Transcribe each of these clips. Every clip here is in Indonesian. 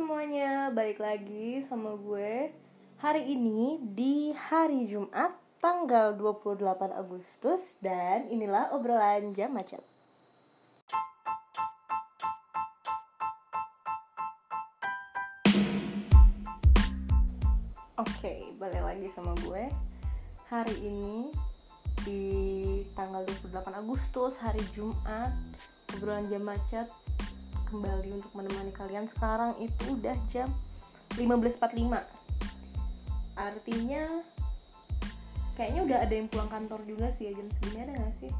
semuanya, balik lagi sama gue Hari ini di hari Jumat tanggal 28 Agustus Dan inilah obrolan jam macet. Oke, balik lagi sama gue Hari ini di tanggal 28 Agustus hari Jumat obrolan jam macet kembali untuk menemani kalian. Sekarang itu udah jam 15.45 artinya kayaknya udah ada yang pulang kantor juga sih ya jam segini ada gak sih?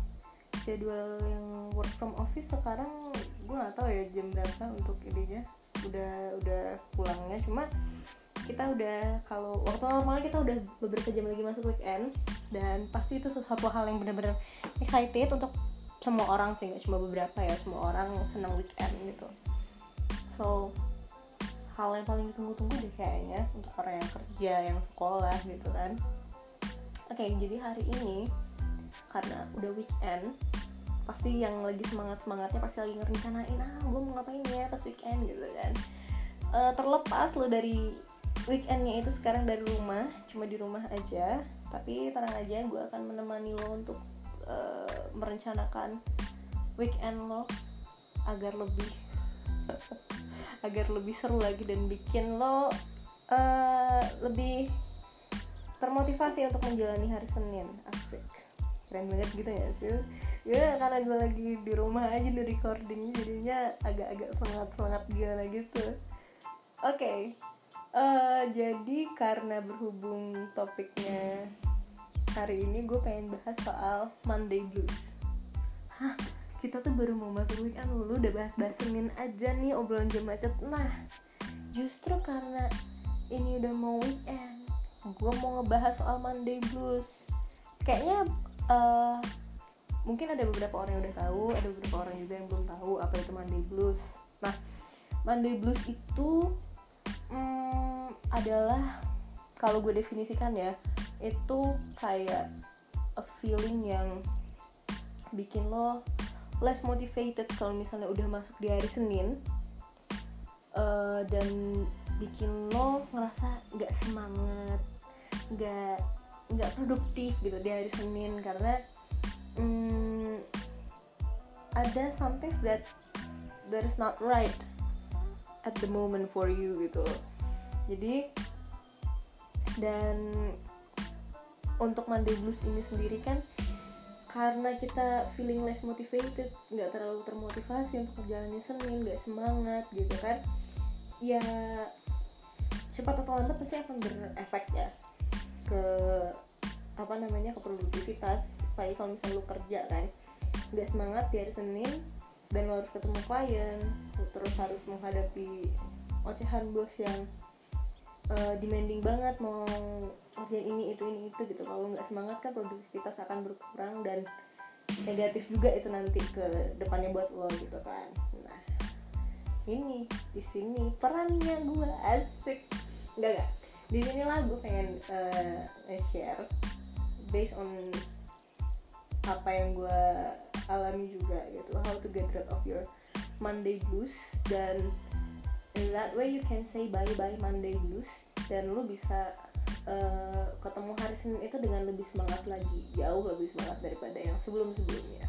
Jadwal yang work from office sekarang gue gak tahu ya jam berapa untuk ininya. Udah udah pulangnya. Cuma kita udah kalau waktu normalnya kita udah beberapa jam lagi masuk weekend. Dan pasti itu sesuatu hal yang benar-benar excited untuk semua orang sih cuma beberapa ya semua orang senang weekend gitu. So hal yang paling ditunggu-tunggu deh kayaknya untuk orang yang kerja yang sekolah gitu kan. Oke okay, jadi hari ini karena udah weekend pasti yang lagi semangat semangatnya pasti lagi ngerencanain ah gue mau ngapain ya pas weekend gitu kan. Uh, terlepas lo dari weekendnya itu sekarang dari rumah cuma di rumah aja tapi tenang aja gue akan menemani lo untuk uh, merencanakan weekend lo agar lebih agar lebih seru lagi dan bikin lo uh, lebih termotivasi untuk menjalani hari Senin. Asik. Keren banget gitu ya sih? Ya karena gue lagi di rumah aja di recording jadinya agak-agak semangat semangat gimana gitu. Oke. Okay uh, jadi karena berhubung topiknya hari ini gue pengen bahas soal Monday Blues Hah, kita tuh baru mau masuk weekend lu udah bahas-bahas Senin aja nih obrolan jam macet. Nah, justru karena ini udah mau weekend Gue mau ngebahas soal Monday Blues Kayaknya uh, mungkin ada beberapa orang yang udah tahu Ada beberapa orang juga yang belum tahu apa itu Monday Blues Nah, Monday Blues itu hmm, adalah kalau gue definisikan ya itu kayak a feeling yang bikin lo less motivated kalau misalnya udah masuk di hari Senin uh, dan bikin lo ngerasa nggak semangat nggak nggak produktif gitu di hari Senin. Karena um, ada something that that is not right at the moment for you gitu. Jadi dan untuk Monday Blues ini sendiri kan karena kita feeling less motivated nggak terlalu termotivasi untuk menjalani Senin nggak semangat gitu kan ya cepat atau lambat pasti akan berefek ya ke apa namanya ke produktivitas. Apalagi kalau misalnya lu kerja kan nggak semangat di hari Senin dan lo harus ketemu klien terus harus menghadapi ocehan bos yang uh, demanding banget mau ngerjain ini itu ini itu gitu. Kalau nggak semangat kan produktivitas akan berkurang dan negatif juga itu nanti ke depannya buat lo gitu kan. Nah ini di sini perannya gue asik. Enggak enggak di sini lah gue pengen uh, share based on apa yang gue alami juga gitu. How to get rid of your Monday blues dan that way you can say bye bye Monday blues dan lu bisa uh, ketemu hari Senin itu dengan lebih semangat lagi jauh lebih semangat daripada yang sebelum sebelumnya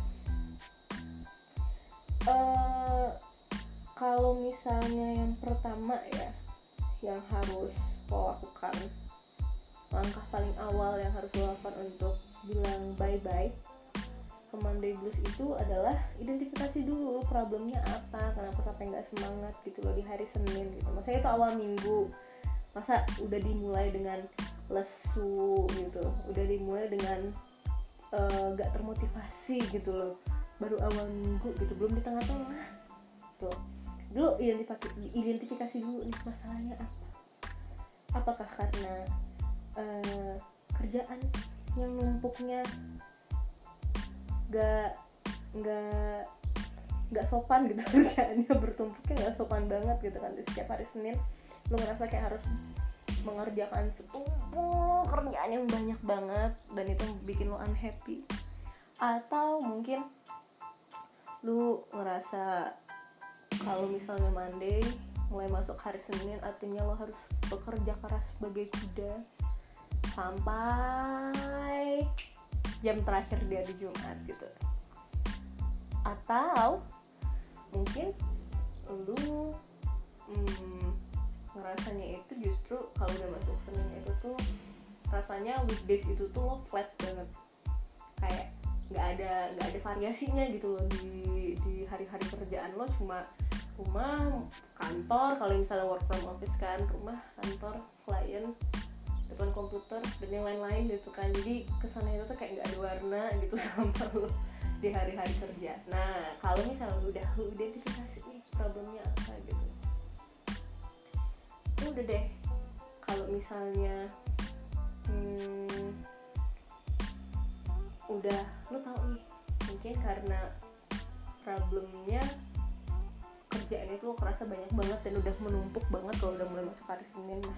uh, kalau misalnya yang pertama ya yang harus lo lakukan langkah paling awal yang harus lo lakukan untuk bilang bye bye Monday Blues itu adalah identifikasi dulu problemnya apa kenapa sampai nggak semangat gitu loh di hari Senin gitu. Maksudnya itu awal minggu. Masa udah dimulai dengan lesu gitu udah dimulai dengan eh, nggak uh, termotivasi gitu loh. Baru awal minggu gitu belum di tengah-tengah tuh dulu identifikasi identifikasi dulu nih masalahnya apa? Apakah karena uh, kerjaan yang numpuknya nggak nggak nggak sopan gitu. Kerjaannya bertumpuknya nggak sopan banget gitu kan. Setiap hari Senin lu ngerasa kayak harus mengerjakan setumpuk kerjaan yang banyak banget dan itu bikin lu unhappy. Atau mungkin lu ngerasa kalau misalnya Monday mulai masuk hari Senin artinya lo harus bekerja keras sebagai kuda sampai jam terakhir di hari Jumat gitu. Atau mungkin lu hmm, ngerasanya itu justru kalau udah masuk Senin itu tuh rasanya weekdays itu tuh lo flat banget. Kayak nggak ada nggak ada variasinya gitu loh di di hari-hari kerjaan lo. Cuma rumah kantor kalau misalnya work from office kan rumah kantor klien depan komputer dan yang lain-lain gitu kan. Jadi kesannya itu tuh kayak nggak ada warna gitu sama lo di hari-hari kerja. Nah kalau misalnya lu udah lu identifikasi nih problemnya apa? gitu. Itu udah deh. Kalau misalnya hmm, udah lu tahu nih mungkin karena problemnya kerjaan itu lo kerasa banyak banget dan udah menumpuk banget kalau udah mulai masuk hari Senin nah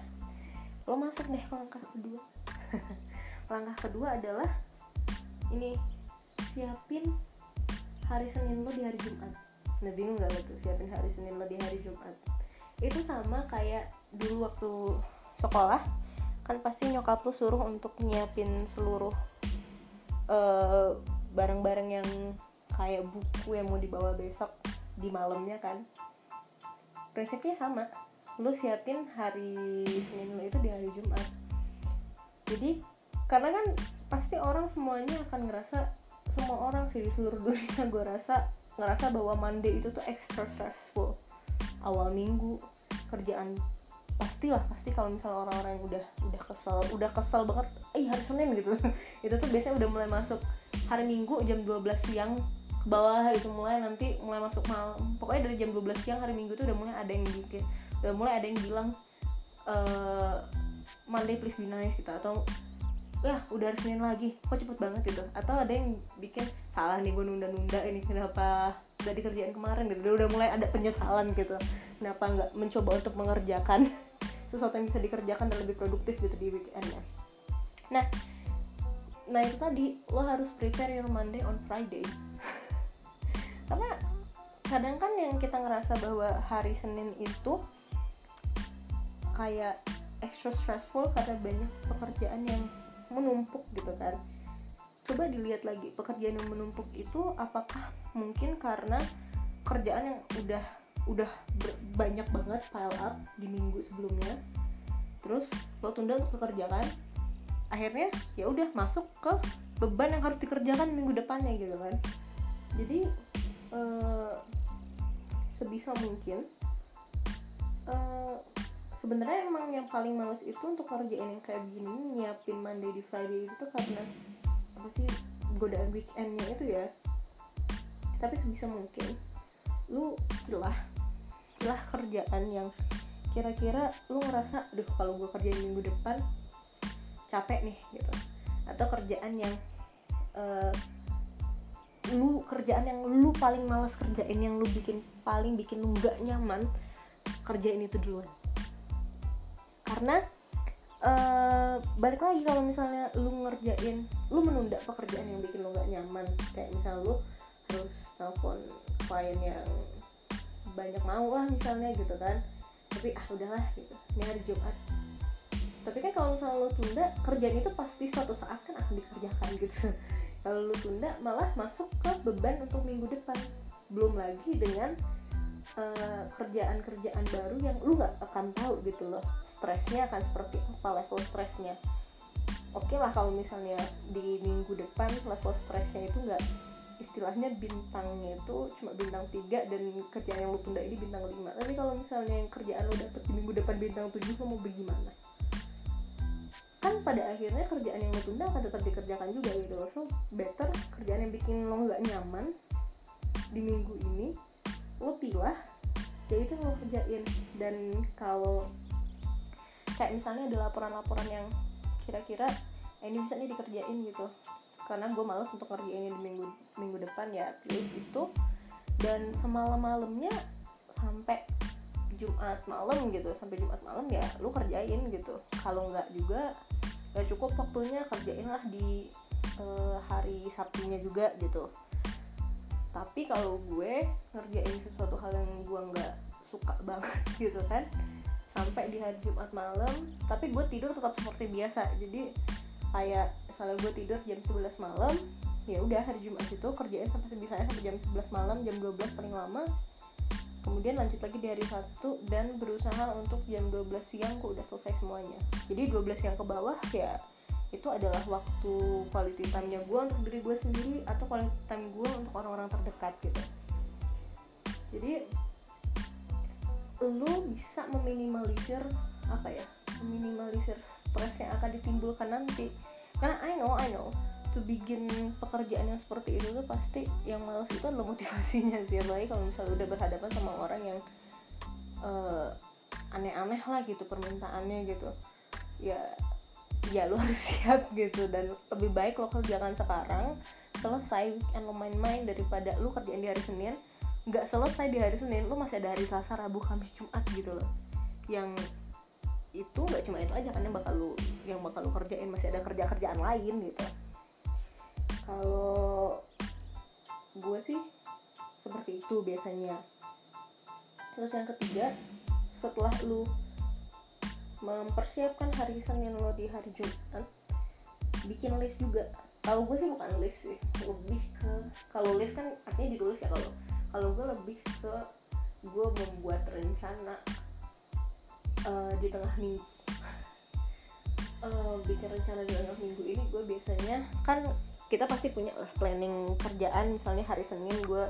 lo masuk deh ke langkah kedua. Langkah kedua adalah ini siapin hari Senin lo di hari Jumat. Nah bingung gak lo tuh siapin hari Senin lo di hari Jumat? Itu sama kayak dulu waktu sekolah kan pasti nyokap lo suruh untuk nyiapin seluruh eh, barang-barang yang kayak buku yang mau dibawa besok di malamnya kan. Prinsipnya sama lu siapin hari Senin lu itu di hari Jumat. Jadi karena kan pasti orang semuanya akan ngerasa semua orang sih di seluruh dunia gue rasa ngerasa bahwa Monday itu tuh extra stressful. Awal minggu kerjaan pastilah pasti kalau misalnya orang-orang yang udah udah kesel udah kesel banget eh hari Senin gitu. Itu tuh biasanya udah mulai masuk hari Minggu jam 12 siang ke bawah itu mulai nanti mulai masuk malam. Pokoknya dari jam 12 siang hari Minggu tuh udah mulai ada yang bikin udah mulai ada yang bilang uh, Monday please be nice gitu atau ya udah hari Senin lagi kok cepet banget gitu. Atau ada yang bikin salah nih gue nunda-nunda ini kenapa gak dikerjain kemarin gitu. Udah mulai ada penyesalan gitu kenapa nggak mencoba untuk mengerjakan sesuatu yang bisa dikerjakan dan lebih produktif gitu di weekendnya. Nah nah itu tadi lo harus prepare your Monday on Friday. Karena kadang kan yang kita ngerasa bahwa hari Senin itu kayak extra stressful karena banyak pekerjaan yang menumpuk gitu kan. Coba dilihat lagi pekerjaan yang menumpuk itu apakah mungkin karena kerjaan yang udah udah banyak banget pile up di minggu sebelumnya terus lo tunda untuk dikerjakan akhirnya ya udah masuk ke beban yang harus dikerjakan minggu depannya gitu kan. Jadi uh, sebisa mungkin uh, sebenarnya emang yang paling males itu untuk kerjain yang kayak gini nyiapin Monday di Friday itu karena apa sih godaan weekendnya itu ya. Tapi sebisa mungkin lu pilah pilah kerjaan yang kira-kira lu ngerasa aduh kalau gue kerjain minggu depan capek nih gitu. Atau kerjaan yang uh, lu kerjaan yang lu paling males kerjain yang lu bikin paling bikin lu nggak nyaman kerjain itu duluan karena uh, balik lagi kalau misalnya lu ngerjain lu menunda pekerjaan yang bikin lu nggak nyaman. Kayak misal lu harus telepon klien yang banyak mau lah misalnya gitu kan. Tapi ah udahlah gitu. Ini hari Jumat. Tapi kan kalau misalnya lo tunda kerjaan itu pasti suatu saat kan akan dikerjakan gitu. Kalau lo tunda malah masuk ke beban untuk minggu depan. Belum lagi dengan eh, kerjaan-kerjaan uh, baru yang lu nggak akan tahu gitu loh stresnya akan seperti apa level stresnya. Oke lah kalau misalnya di minggu depan level stresnya itu nggak istilahnya bintangnya itu cuma bintang 3 dan kerjaan yang lu tunda ini bintang 5 tapi kalau misalnya yang kerjaan lu dapet di minggu depan bintang 7 lu mau bagaimana? Kan pada akhirnya kerjaan yang lu tunda akan tetap dikerjakan juga gitu so better kerjaan yang bikin lo nggak nyaman di minggu ini lo pilah ya itu lo kerjain. Dan kalau kayak misalnya ada laporan-laporan yang kira-kira eh, ini bisa nih dikerjain gitu. Karena gue males untuk ngerjain di minggu minggu depan ya pilih itu. Dan semalam malamnya sampai Jumat malam gitu sampai Jumat malam ya lu kerjain gitu. Kalau nggak juga ya cukup waktunya kerjain lah di uh, hari Sabtunya juga gitu. Tapi kalau gue ngerjain sesuatu hal yang gue nggak suka banget gitu kan sampai di hari Jumat malam tapi gue tidur tetap seperti biasa. Jadi kayak misalnya gue tidur jam 11 malam ya udah hari Jumat itu kerjain sampai sebisanya sampai jam 11 malam jam 12 paling lama. Kemudian lanjut lagi di hari Sabtu dan berusaha untuk jam 12 siang gue udah selesai semuanya. Jadi 12 siang ke bawah ya itu adalah waktu quality time-nya gue untuk diri gue sendiri atau quality time gue untuk orang-orang terdekat gitu. Jadi lu bisa meminimalisir apa ya meminimalisir stres yang akan ditimbulkan nanti. Karena I know I know to begin pekerjaan yang seperti itu tuh pasti yang males itu adalah motivasinya sih. Apalagi kalau misalnya udah berhadapan sama orang yang uh, aneh-aneh lah gitu permintaannya gitu. Ya ya lu harus siap gitu. Dan lebih baik lo kerjakan sekarang selesai and lo main-main daripada lu kerjain di hari Senin nggak selesai di hari Senin lu masih ada hari Selasa Rabu Kamis Jumat gitu loh. Yang itu nggak cuma itu aja kan yang bakal lu yang bakal lu kerjain masih ada kerja kerjaan lain gitu. Kalau gue sih seperti itu biasanya. Terus yang ketiga setelah lu mempersiapkan hari Senin lo di hari Jumat bikin list juga. Kalau gue sih bukan list sih lebih ke kalau list kan artinya ditulis ya kalau kalau gue lebih ke gue membuat rencana uh, di tengah minggu. Uh, bikin rencana di tengah minggu ini gue biasanya kan kita pasti punya lah planning kerjaan. Misalnya hari Senin gue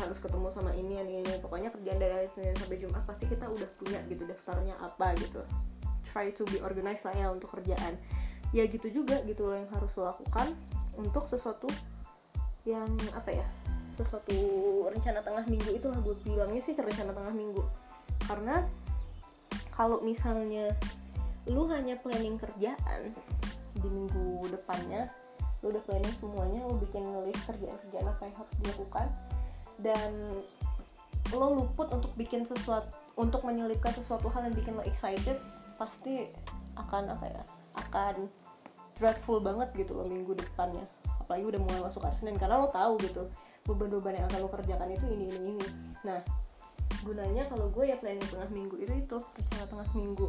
harus ketemu sama ini ini ini. Pokoknya kerjaan dari hari Senin sampai Jumat pasti kita udah punya gitu daftarnya apa gitu. Try to be organized lah ya untuk kerjaan. Ya gitu juga gitu loh yang harus lo lakukan untuk sesuatu yang apa ya sesuatu rencana tengah minggu itu lah gue bilangnya sih rencana tengah minggu. Karena kalau misalnya lu hanya planning kerjaan di minggu depannya lu udah planning semuanya lu bikin list kerjaan-kerjaan apa yang harus dilakukan dan lo luput untuk bikin sesuatu untuk menyelipkan sesuatu hal yang bikin lo excited pasti akan apa ya akan dreadful banget gitu lo minggu depannya. Apalagi udah mulai masuk hari Senin karena lo tahu gitu beban-beban yang akan lo kerjakan itu ini ini ini. Nah gunanya kalau gue ya planning tengah minggu itu itu rencana tengah minggu.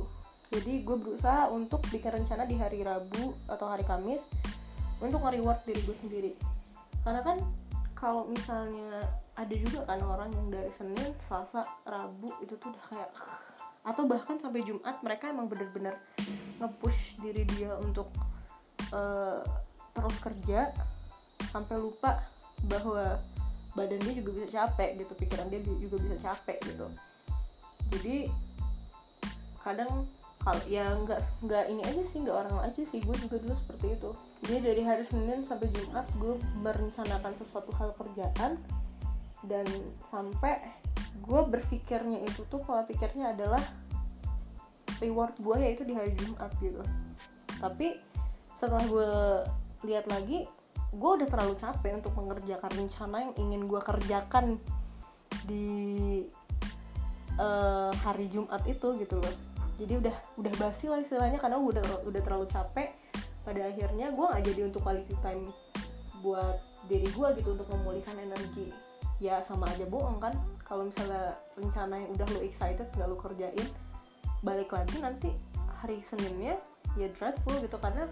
Jadi gue berusaha untuk bikin rencana di hari Rabu atau hari Kamis untuk nge-reward diri gue sendiri. Karena kan kalau misalnya ada juga kan orang yang dari Senin, Selasa, Rabu itu tuh udah kayak atau bahkan sampai Jumat mereka emang bener-bener nge-push diri dia untuk uh, terus kerja sampai lupa bahwa badan dia juga bisa capek gitu pikiran dia juga bisa capek gitu. Jadi kadang kalau ya nggak nggak ini aja sih nggak orang aja sih. Gue juga dulu seperti itu. Jadi dari hari Senin sampai Jumat gue merencanakan sesuatu hal kerjaan. Dan sampai gue berpikirnya itu tuh pola pikirnya adalah reward gue yaitu di hari Jumat gitu. Tapi setelah gue lihat lagi gue udah terlalu capek untuk mengerjakan rencana yang ingin gue kerjakan di uh, hari Jumat itu gitu loh. Jadi udah udah basi lah istilahnya karena gue udah udah terlalu capek. Pada akhirnya gue gak jadi untuk quality time buat diri gue gitu untuk memulihkan energi. Ya sama aja bohong kan kalau misalnya rencana yang udah lo excited gak lo kerjain balik lagi nanti hari Seninnya ya dreadful gitu karena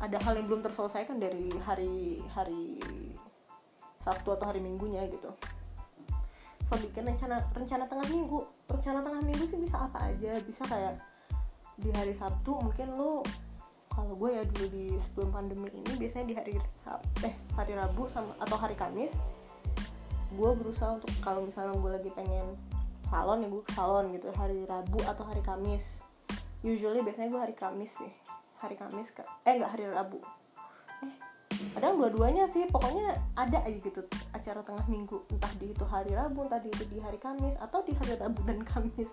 ada hal yang belum terselesaikan dari hari hari Sabtu atau hari Minggunya gitu. So bikin rencana rencana tengah minggu. Rencana tengah minggu sih bisa apa aja. Bisa kayak di hari Sabtu mungkin lo kalau gue ya dulu di sebelum pandemi ini biasanya di hari Sabtu eh hari Rabu sama atau hari Kamis gue berusaha untuk kalau misalnya gue lagi pengen salon ya gue ke salon gitu. Hari Rabu atau hari Kamis. Usually biasanya gue hari Kamis sih hari Kamis ke eh nggak hari Rabu. Eh padahal dua-duanya sih. Pokoknya ada aja gitu acara tengah minggu. Entah di itu hari Rabu entah di itu di hari Kamis atau di hari Rabu dan Kamis.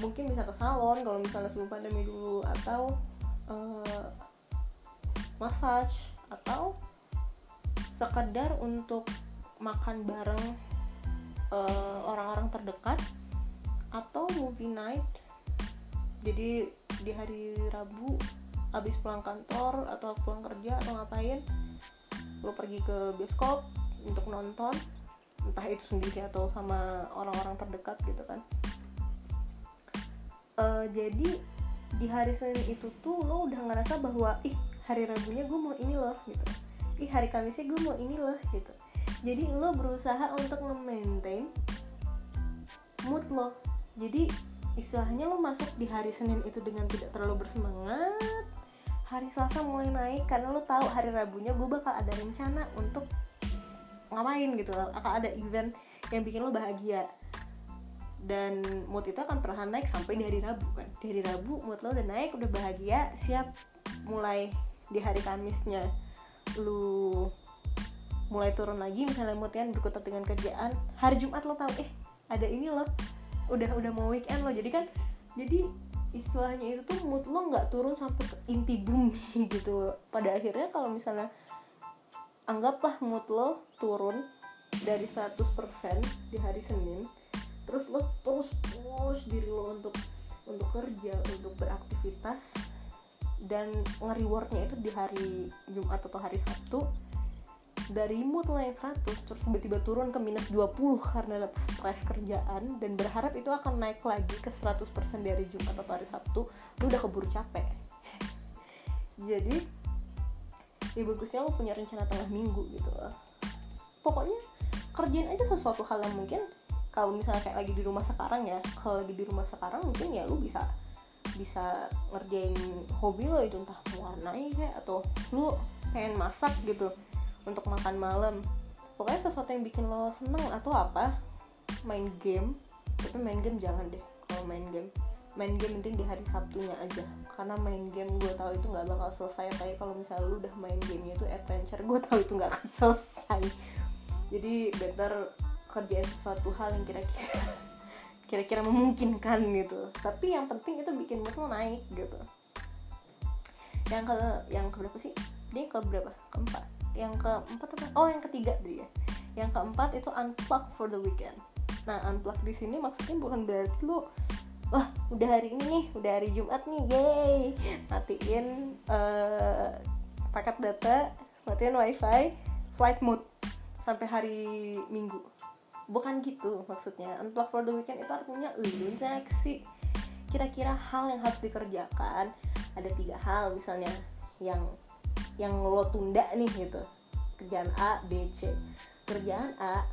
Mungkin bisa ke salon kalau misalnya sebelum pandemi dulu atau uh, massage atau sekedar untuk makan bareng uh, orang-orang terdekat atau movie night jadi di hari Rabu abis pulang kantor atau pulang kerja atau ngapain lo pergi ke bioskop untuk nonton entah itu sendiri atau sama orang-orang terdekat gitu kan. Uh, jadi di hari Senin itu tuh lo udah ngerasa bahwa ih hari Rabunya gue mau ini loh gitu. Ih hari Kamisnya gue mau ini loh gitu. Jadi lo berusaha untuk nge-maintain mood lo. Jadi istilahnya lo masuk di hari Senin itu dengan tidak terlalu bersemangat hari Selasa mulai naik karena lo tahu hari Rabunya gue bakal ada rencana untuk ngapain gitu loh akan ada event yang bikin lo bahagia. Dan mood itu akan perlahan naik sampai di hari Rabu kan. Di hari Rabu mood lo udah naik udah bahagia siap mulai di hari Kamisnya. Lu mulai turun lagi misalnya moodnya berkutat dengan kerjaan hari Jumat lo tahu eh ada ini loh udah udah mau weekend lo jadi kan jadi istilahnya itu tuh mood lo nggak turun sampai ke inti bumi gitu. Pada akhirnya kalau misalnya anggaplah mood lo turun dari 100% di hari Senin terus lo terus push diri lo untuk untuk kerja untuk beraktivitas dan nge-rewardnya itu di hari Jumat atau hari Sabtu dari mood lo yang 100 terus tiba-tiba turun ke minus 20 karena stres kerjaan dan berharap itu akan naik lagi ke 100% dari Jumat atau hari Sabtu lu udah keburu capek. Jadi ya bagusnya lo punya rencana tengah minggu gitu loh pokoknya kerjain aja sesuatu hal yang mungkin kalau misalnya kayak lagi di rumah sekarang ya kalau lagi di rumah sekarang mungkin ya lu bisa bisa ngerjain hobi lo itu entah mewarnai kayak atau lu pengen masak gitu untuk makan malam. Pokoknya sesuatu yang bikin lo seneng atau apa main game. Tapi main game jangan deh kalau main game. Main game penting di hari Sabtunya aja. Karena main game gue tahu itu nggak bakal selesai. Tapi kalau misalnya lu udah main game itu adventure gue tahu itu nggak akan selesai. Jadi better kerjain sesuatu hal yang kira-kira kira-kira memungkinkan gitu. Tapi yang penting itu bikin mood lo naik gitu. Yang ke yang ke berapa sih? Dia ke berapa? Keempat yang keempat apa? Oh yang ketiga dia yang keempat itu unplug for the weekend. Nah unplug di sini maksudnya bukan berarti lu wah udah hari ini nih udah hari Jumat nih yay. Matiin uh, paket data matiin wifi flight mode sampai hari Minggu. Bukan gitu maksudnya. Unplug for the weekend itu artinya lu sih kira-kira hal yang harus dikerjakan. Ada tiga hal misalnya yang yang lo tunda nih gitu. Kerjaan A B C. Kerjaan A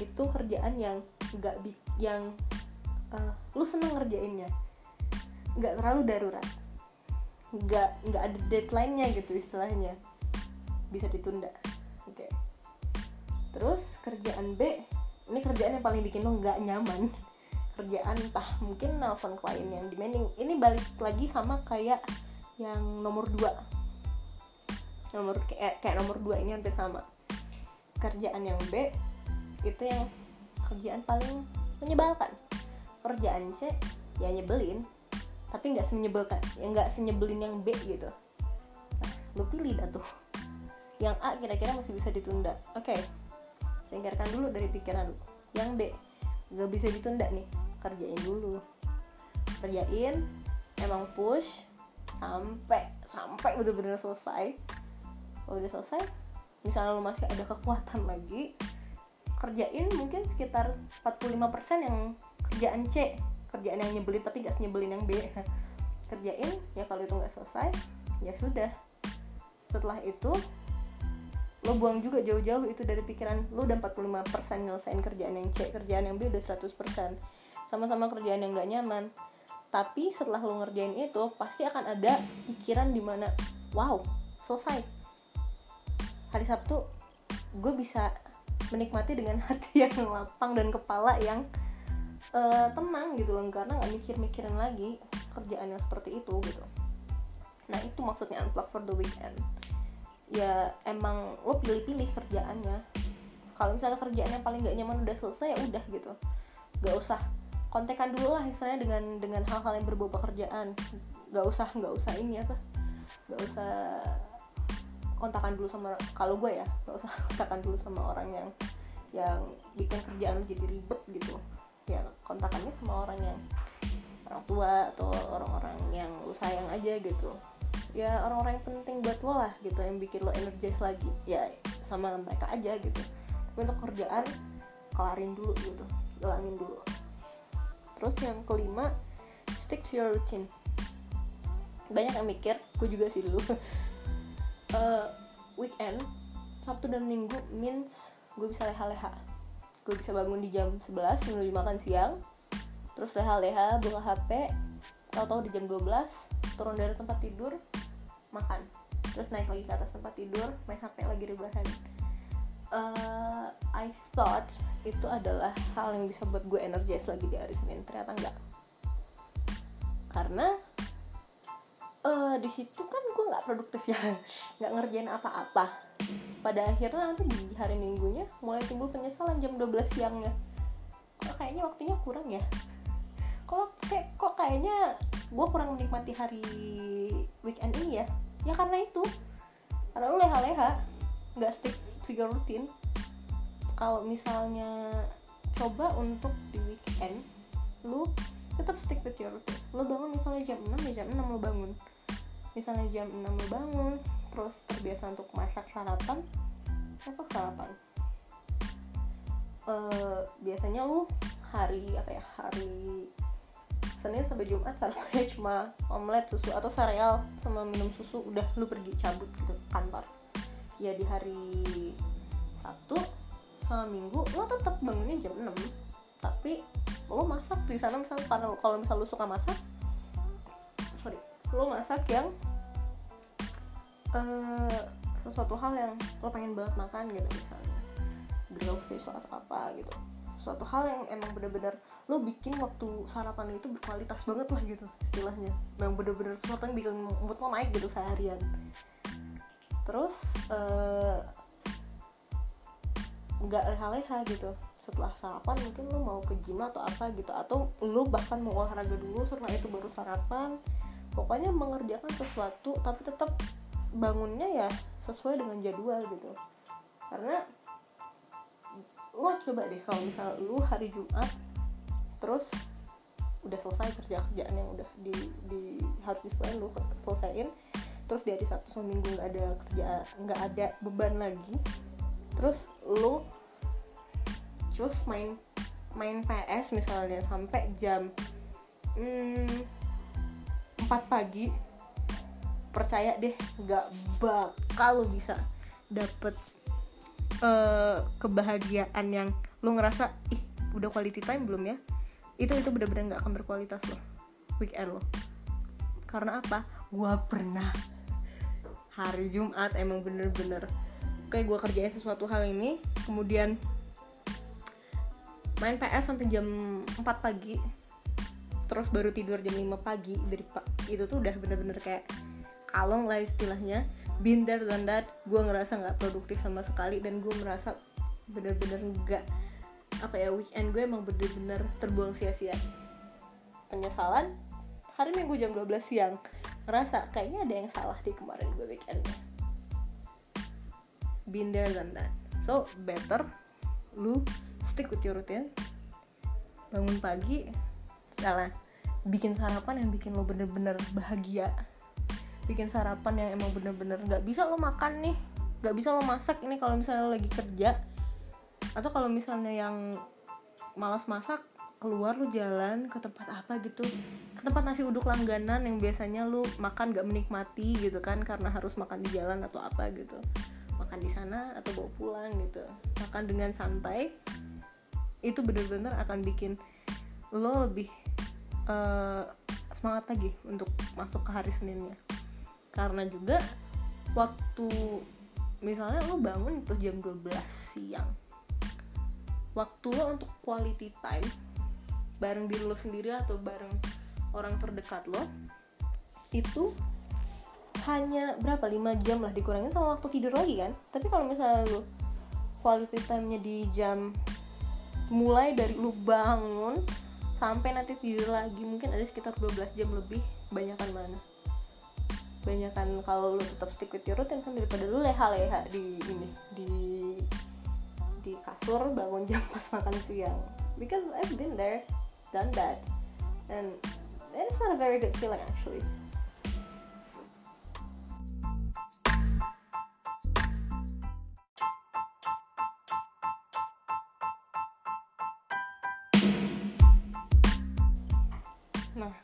itu kerjaan yang nggak yang uh, lu seneng ngerjainnya. Nggak terlalu darurat. Nggak nggak ada deadline-nya gitu istilahnya. Bisa ditunda. Oke. Okay. terus kerjaan B ini kerjaan yang paling bikin lo nggak nyaman. Kerjaan entah mungkin nelfon klien yang demanding. Ini balik lagi sama kayak yang nomor 2 nomor kayak, kayak nomor dua ini hampir sama. Kerjaan yang B itu yang kerjaan paling menyebalkan. Kerjaan C ya nyebelin tapi nggak semenyebalkan ya nggak senyebelin yang B gitu. Nah, lu pilih dah tuh. Yang A kira-kira masih bisa ditunda. Oke okay. singkirkan dulu dari pikiran lu. Yang B nggak bisa ditunda nih. Kerjain dulu. Kerjain emang push sampai sampai bener-bener selesai kalau udah selesai misalnya lo masih ada kekuatan lagi kerjain mungkin sekitar 45% yang kerjaan C kerjaan yang nyebelin tapi gak nyebelin yang B. Kerjain ya kalau itu nggak selesai ya sudah. Setelah itu lo buang juga jauh-jauh itu dari pikiran lo udah 45% nyelesain kerjaan yang C kerjaan yang B udah 100% sama-sama kerjaan yang gak nyaman. Tapi setelah lo ngerjain itu pasti akan ada pikiran di mana wow selesai hari Sabtu gue bisa menikmati dengan hati yang lapang dan kepala yang uh, tenang gitu loh. Karena nggak mikir-mikirin lagi kerjaan yang seperti itu gitu. Nah itu maksudnya unplug for the weekend. Ya emang lo pilih-pilih kerjaannya. Kalau misalnya kerjaan yang paling gak nyaman udah selesai ya udah gitu. Gak usah kontekan dulu lah istilahnya dengan dengan hal-hal yang berbau pekerjaan. Gak usah gak usah ini apa gak usah kontakan dulu sama kalau gue ya gak usah kontakan dulu sama orang yang yang bikin kerjaan jadi ribet gitu. Ya kontakannya sama orang yang orang tua atau orang-orang yang lu sayang aja gitu. Ya orang-orang yang penting buat lo lah gitu yang bikin lo energis lagi. Ya sama mereka aja gitu. Tapi untuk kerjaan kelarin dulu gitu hilangin dulu. Terus yang kelima stick to your routine. Banyak yang mikir gue juga sih dulu uh, weekend Sabtu dan Minggu means gue bisa leha-leha. Gue bisa bangun di jam 11 menuju makan siang terus leha-leha buka HP tahu-tahu di jam 12 turun dari tempat tidur makan. Terus naik lagi ke atas tempat tidur main HP lagi rebahan. Uh, I thought itu adalah hal yang bisa buat gue energize lagi di hari Senin. Ternyata enggak. Karena uh, di situ kan gue nggak produktif ya. Nggak ngerjain apa-apa. Pada akhirnya nanti di hari minggunya mulai timbul penyesalan jam 12 siangnya. Kok kayaknya waktunya kurang ya? Kok kayak kok kayaknya gue kurang menikmati hari weekend ini ya? Ya karena itu. Karena lu leha-leha nggak stick to your routine. Kalau misalnya coba untuk di weekend lu tetap stick with your routine. Lo bangun misalnya jam 6 ya jam 6 lo bangun misalnya jam 6 lo bangun terus terbiasa untuk masak sarapan masak sarapan? Uh, biasanya lu hari apa ya hari Senin sampai Jumat sarapannya cuma omelet susu atau sereal sama minum susu udah lu pergi cabut gitu kantor. Ya di hari Sabtu sama Minggu lo tetap bangunnya jam 6 tapi lo masak di sana misalnya kalau misal lo suka masak lo masak yang uh, sesuatu hal yang lo pengen banget makan gitu misalnya grill fish atau apa gitu. Suatu hal yang emang bener-bener lo bikin waktu sarapan itu berkualitas banget lah gitu istilahnya. Yang bener-bener sesuatu yang bikin mood lo naik gitu seharian. Terus nggak uh, leha-leha gitu. Setelah sarapan mungkin lo mau ke gym atau apa gitu atau lo bahkan mau olahraga dulu setelah itu baru sarapan pokoknya mengerjakan sesuatu tapi tetap bangunnya ya sesuai dengan jadwal gitu. Karena lo coba deh kalau misal lu hari Jumat terus udah selesai kerja kerjaan yang udah di, di harus diselain lu selesaiin terus di hari Sabtu sama Minggu nggak ada kerja nggak ada beban lagi terus lu terus main main PS misalnya sampai jam hmm, 4 pagi. Percaya deh nggak bakal lo bisa dapet uh, kebahagiaan yang lo ngerasa ih udah quality time belum ya? Itu itu bener-bener nggak akan berkualitas lo weekend lo. Karena apa? Gue pernah hari Jumat emang bener-bener kayak gue kerjain sesuatu hal ini kemudian main PS sampai jam 4 pagi terus baru tidur jam 5 pagi dari itu tuh udah bener-bener kayak kalong lah istilahnya. Been there that. Gue ngerasa nggak produktif sama sekali dan gue merasa bener-bener nggak apa ya weekend gue emang bener-bener terbuang sia-sia. Penyesalan hari minggu jam 12 siang. Ngerasa kayaknya ada yang salah di kemarin gue weekendnya. Been than that. So better lu stick with your routine. Bangun pagi salah bikin sarapan yang bikin lo bener-bener bahagia. Bikin sarapan yang emang bener-bener nggak bisa lo makan nih nggak bisa lo masak ini kalau misalnya lo lagi kerja. Atau kalau misalnya yang malas masak keluar lo jalan ke tempat apa gitu. Ke tempat nasi uduk langganan yang biasanya lo makan gak menikmati gitu kan karena harus makan di jalan atau apa gitu. Makan di sana atau bawa pulang gitu. Makan dengan santai itu bener-bener akan bikin lo lebih uh, semangat lagi untuk masuk ke hari Seninnya. Karena juga waktu misalnya lo bangun itu jam 12 siang waktu lo untuk quality time bareng diri lo sendiri atau bareng orang terdekat lo itu hanya berapa? 5 jam lah dikurangin sama waktu tidur lagi kan? Tapi kalau misalnya lo quality time-nya di jam mulai dari lo bangun sampai nanti tidur lagi mungkin ada sekitar 12 jam lebih banyakan mana? Banyakan kalau lu tetap stick with your routine kan daripada lu leha-leha di ini di di kasur bangun jam pas makan siang. Because I've been there done that and it's not a very good feeling actually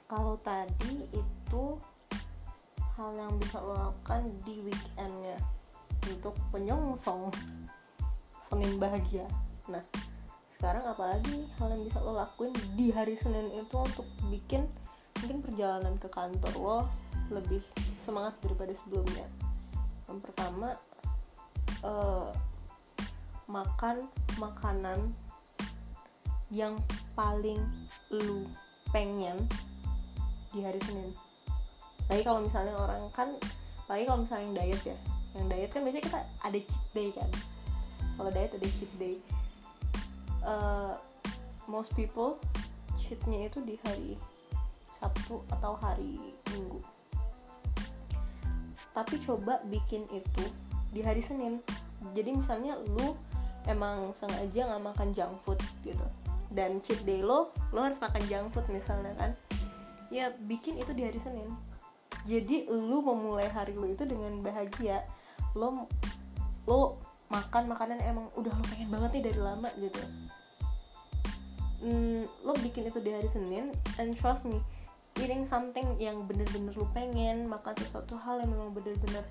kalau tadi itu hal yang bisa lo lakukan di weekendnya untuk penyongsong Senin bahagia. Nah sekarang apalagi hal yang bisa lo lakuin di hari Senin itu untuk bikin mungkin perjalanan ke kantor lo lebih semangat daripada sebelumnya? Yang pertama uh, makan makanan yang paling lu pengen di hari Senin. Lagi kalau misalnya orang kan lagi kalau misalnya yang diet ya. Yang diet kan biasanya kita ada cheat day kan. Kalau diet ada cheat day. Uh, most people cheatnya itu di hari Sabtu atau hari Minggu. Tapi coba bikin itu di hari Senin. Jadi misalnya lu emang sengaja nggak makan junk food gitu dan cheat day lo lo harus makan junk food misalnya kan ya bikin itu di hari Senin. Jadi lo memulai hari lo itu dengan bahagia. Lo lo makan makanan emang udah lo pengen banget nih dari lama gitu. Hmm, lo bikin itu di hari Senin and trust me eating something yang bener-bener lo pengen makan sesuatu hal yang memang bener-bener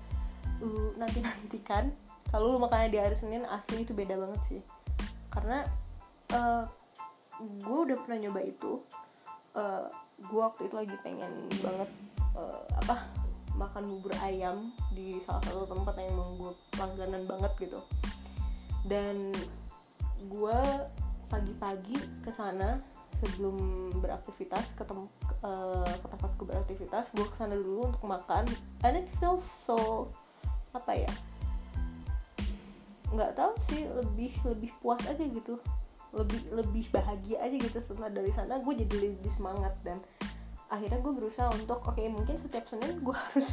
lo nanti nantikan kalau lo makannya di hari Senin asli itu beda banget sih. Karena uh, gue udah pernah nyoba itu uh, eh, gue waktu itu lagi pengen banget uh, apa makan bubur ayam di salah satu tempat yang emang gue langganan banget gitu. Dan gue pagi-pagi ke sana sebelum beraktivitas ke, tem uh, ke tempat gue beraktivitas gue ke sana dulu untuk makan and it feels so apa ya nggak tahu sih lebih lebih puas aja gitu lebih lebih bahagia aja gitu setelah dari sana. Gue jadi lebih semangat dan akhirnya gue berusaha untuk oke okay, mungkin setiap senin gue harus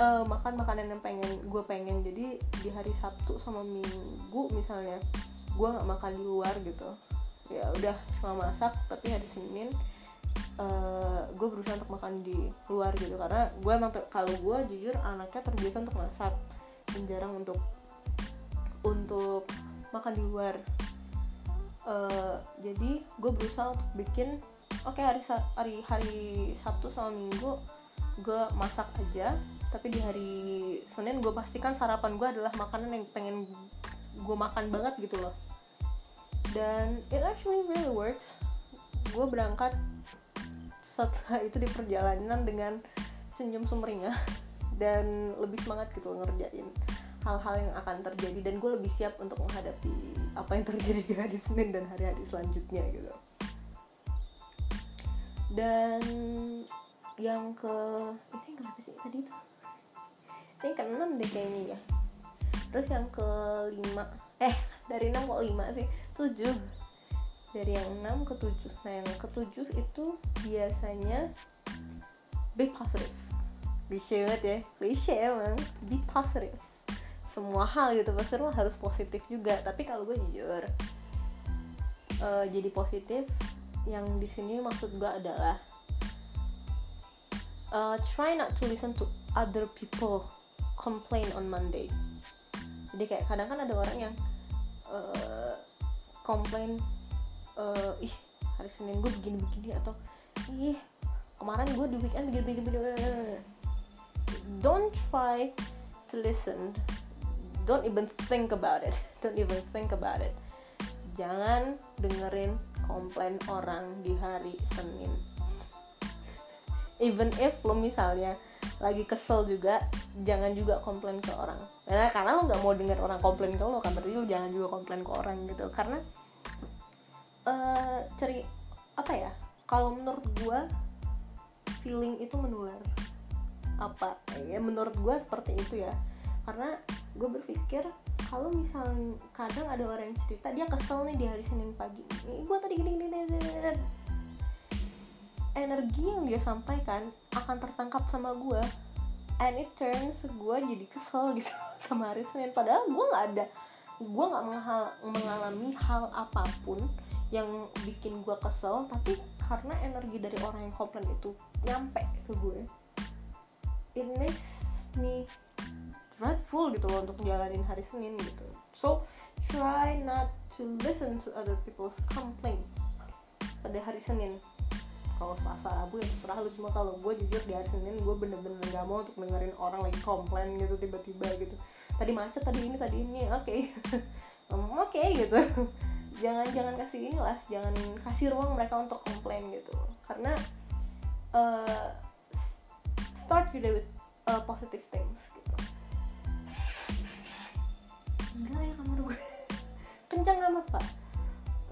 uh, makan makanan yang pengen gue pengen. Jadi di hari sabtu sama minggu misalnya gue nggak makan di luar gitu. Ya udah cuma masak. Tapi hari senin uh, gue berusaha untuk makan di luar gitu. Karena gue emang kalau gue jujur anaknya terbiasa untuk masak. Dan jarang untuk untuk makan di luar uh, jadi gue berusaha untuk bikin oke okay, hari hari hari Sabtu sama Minggu gue masak aja. Tapi di hari Senin gue pastikan sarapan gue adalah makanan yang pengen gue makan banget gitu loh. Dan it actually really works. Gue berangkat setelah itu di perjalanan dengan senyum sumringah dan lebih semangat gitu ngerjain hal-hal yang akan terjadi dan gue lebih siap untuk menghadapi apa yang terjadi di hari Senin dan hari-hari selanjutnya gitu. Dan yang ke itu yang kenapa sih? Tadi itu? Ini ke enam deh kayaknya ya. Terus yang ke lima eh dari enam kok lima sih? Tujuh. Dari yang enam ke tujuh. Nah yang ke tujuh itu biasanya be positive. Klise banget ya. Klise emang. Be positive semua hal gitu. Pasti lo harus positif juga. Tapi kalau gue jujur uh, jadi positif yang di sini maksud gue adalah uh, try not to listen to other people complain on Monday. Jadi kayak kadang kan ada orang yang uh, komplain uh, ih hari Senin gue begini-begini atau ih kemarin gue di weekend begini-begini. Don't try to listen don't even think about it. Don't even think about it. Jangan dengerin komplain orang di hari Senin. Even if lo misalnya lagi kesel juga jangan juga komplain ke orang. Karena karena lo nggak mau denger orang komplain ke lo kan berarti lo jangan juga komplain ke orang gitu. Karena uh, ceri apa ya? Kalau menurut gue feeling itu menular. Apa? Ya menurut gue seperti itu ya karena gue berpikir kalau misalnya kadang ada orang yang cerita dia kesel nih di hari Senin pagi. Gue tadi gini gini, gini, energi yang dia sampaikan akan tertangkap sama gue and it turns gue jadi kesel gitu sama hari Senin. Padahal gue nggak ada gue nggak mengalami hal apa pun yang bikin gue kesel tapi karena energi dari orang yang komplain itu nyampe ke gue it makes me dreadful gitu loh untuk jalanin hari Senin gitu. So try not to listen to other people's complaint pada hari Senin. Kalau selasa rabu ya terserah lu semua. Kalau gue jujur di hari senin gue bener-bener gak mau untuk dengerin orang lagi komplain gitu tiba-tiba gitu. Tadi macet tadi ini tadi ini oke. Okay. um, oke okay, gitu. Jangan jangan kasih inilah jangan kasih ruang mereka untuk komplain gitu. Karena uh, start your day with uh, positive things enggak ya kamar gue kencang amat pak.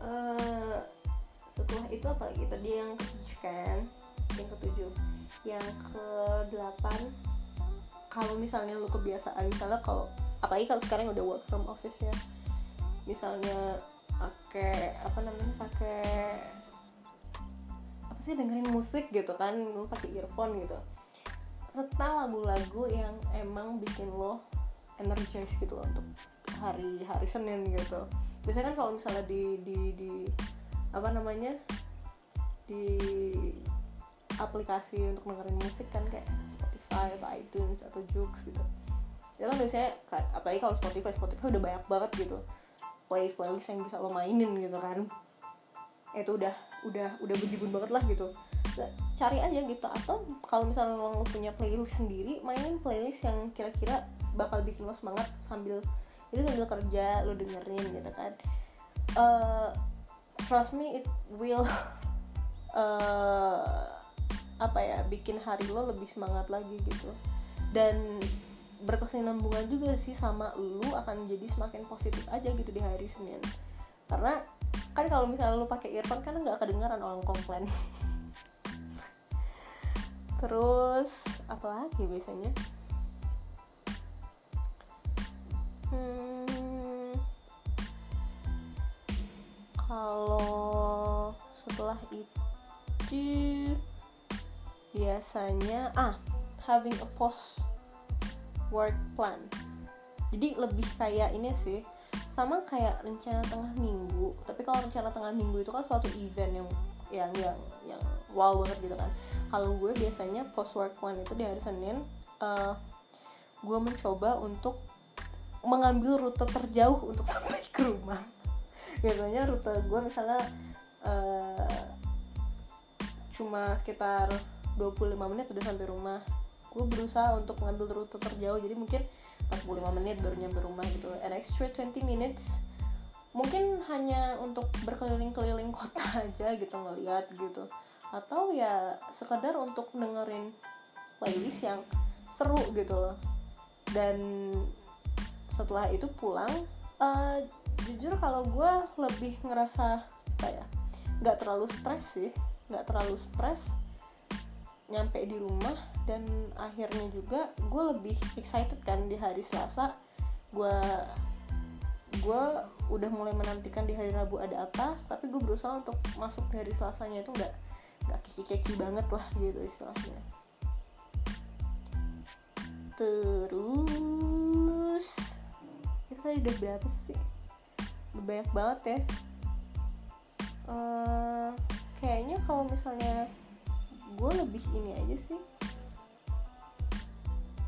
Uh, setelah itu apalagi tadi yang ketujuh kan? Yang ketujuh. Yang ke delapan kalau misalnya lu kebiasaan misalnya kalau apalagi kalau sekarang udah work from office ya misalnya pakai apa namanya pakai apa sih dengerin musik gitu kan lu pakai earphone gitu. Serta lagu-lagu yang emang bikin lo energize gitu loh untuk hari hari Senin gitu. Biasanya kan kalau misalnya di di di apa namanya di aplikasi untuk dengerin musik kan kayak Spotify atau iTunes atau Joox gitu. Ya kan biasanya apalagi kalau Spotify Spotify udah banyak banget gitu. Playlist playlist yang bisa lo mainin gitu kan. Itu udah udah udah bejibun banget lah gitu. Nah, cari aja gitu. Atau kalau misalnya lo punya playlist sendiri mainin playlist yang kira-kira bakal bikin lo semangat sambil jadi sambil kerja lo dengerin gitu kan. Uh, trust me it will uh, apa ya bikin hari lo lebih semangat lagi gitu. Dan berkesinambungan juga sih sama lu akan jadi semakin positif aja gitu di hari Senin. Karena kan kalau misalnya lu pakai earphone kan nggak kedengaran orang komplain. Terus apa lagi biasanya hmm, kalau setelah itu biasanya ah having a post work plan. Jadi lebih kayak ini sih sama kayak rencana tengah minggu. Tapi kalau rencana tengah minggu itu kan suatu event yang yang yang yang wow banget gitu kan. Kalau gue biasanya post work plan itu di hari Senin uh, gue mencoba untuk mengambil rute terjauh untuk sampai ke rumah. Biasanya rute gue misalnya uh, cuma sekitar 25 menit udah sampai rumah. Gue berusaha untuk mengambil rute terjauh jadi mungkin 45 menit baru nyampe rumah gitu. An extra 20 minutes. Mungkin hanya untuk berkeliling-keliling kota aja gitu ngeliat gitu. Atau ya sekedar untuk dengerin playlist yang seru gitu loh. Dan setelah itu pulang uh, jujur kalau gue lebih ngerasa kayak nggak terlalu stres sih nggak terlalu stres nyampe di rumah dan akhirnya juga gue lebih excited kan di hari Selasa. Gue gue udah mulai menantikan di hari Rabu ada apa tapi gue berusaha untuk masuk dari Selasanya itu nggak nggak kiki-kiki banget lah gitu istilahnya. Terus tadi udah berapa sih. Banyak banget ya. Uh, kayaknya kalau misalnya gue lebih ini aja sih.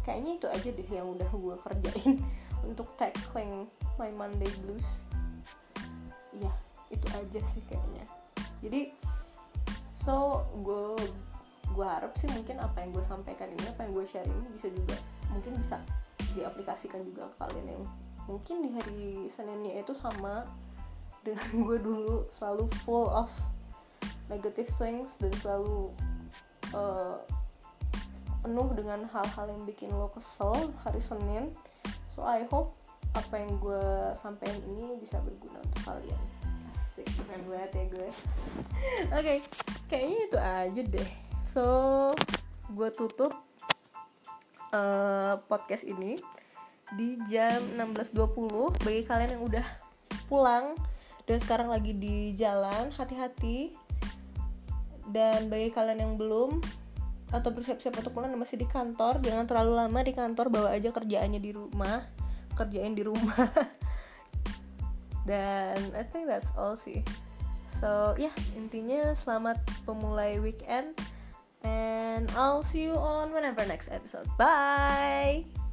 Kayaknya itu aja deh yang udah gue kerjain untuk tackling my Monday blues. Iya itu aja sih kayaknya. Jadi so gue gue harap sih mungkin apa yang gue sampaikan ini apa yang gue share ini bisa juga mungkin bisa diaplikasikan juga ke kalian yang mungkin di hari Seninnya itu sama dengan gue dulu selalu full of negative things dan selalu uh, penuh dengan hal-hal yang bikin lo kesel hari Senin. So I hope apa yang gue sampaikan ini bisa berguna untuk kalian. Asik keren banget ya gue. Oke okay, kayaknya itu aja deh. So gue tutup uh, podcast ini di jam 16.20 bagi kalian yang udah pulang dan sekarang lagi di jalan hati-hati. Dan bagi kalian yang belum atau bersiap-siap untuk pulang masih di kantor jangan terlalu lama di kantor bawa aja kerjaannya di rumah kerjain di rumah. Dan I think that's all sih. So ya yeah, intinya selamat pemulai weekend and I'll see you on whenever next episode. Bye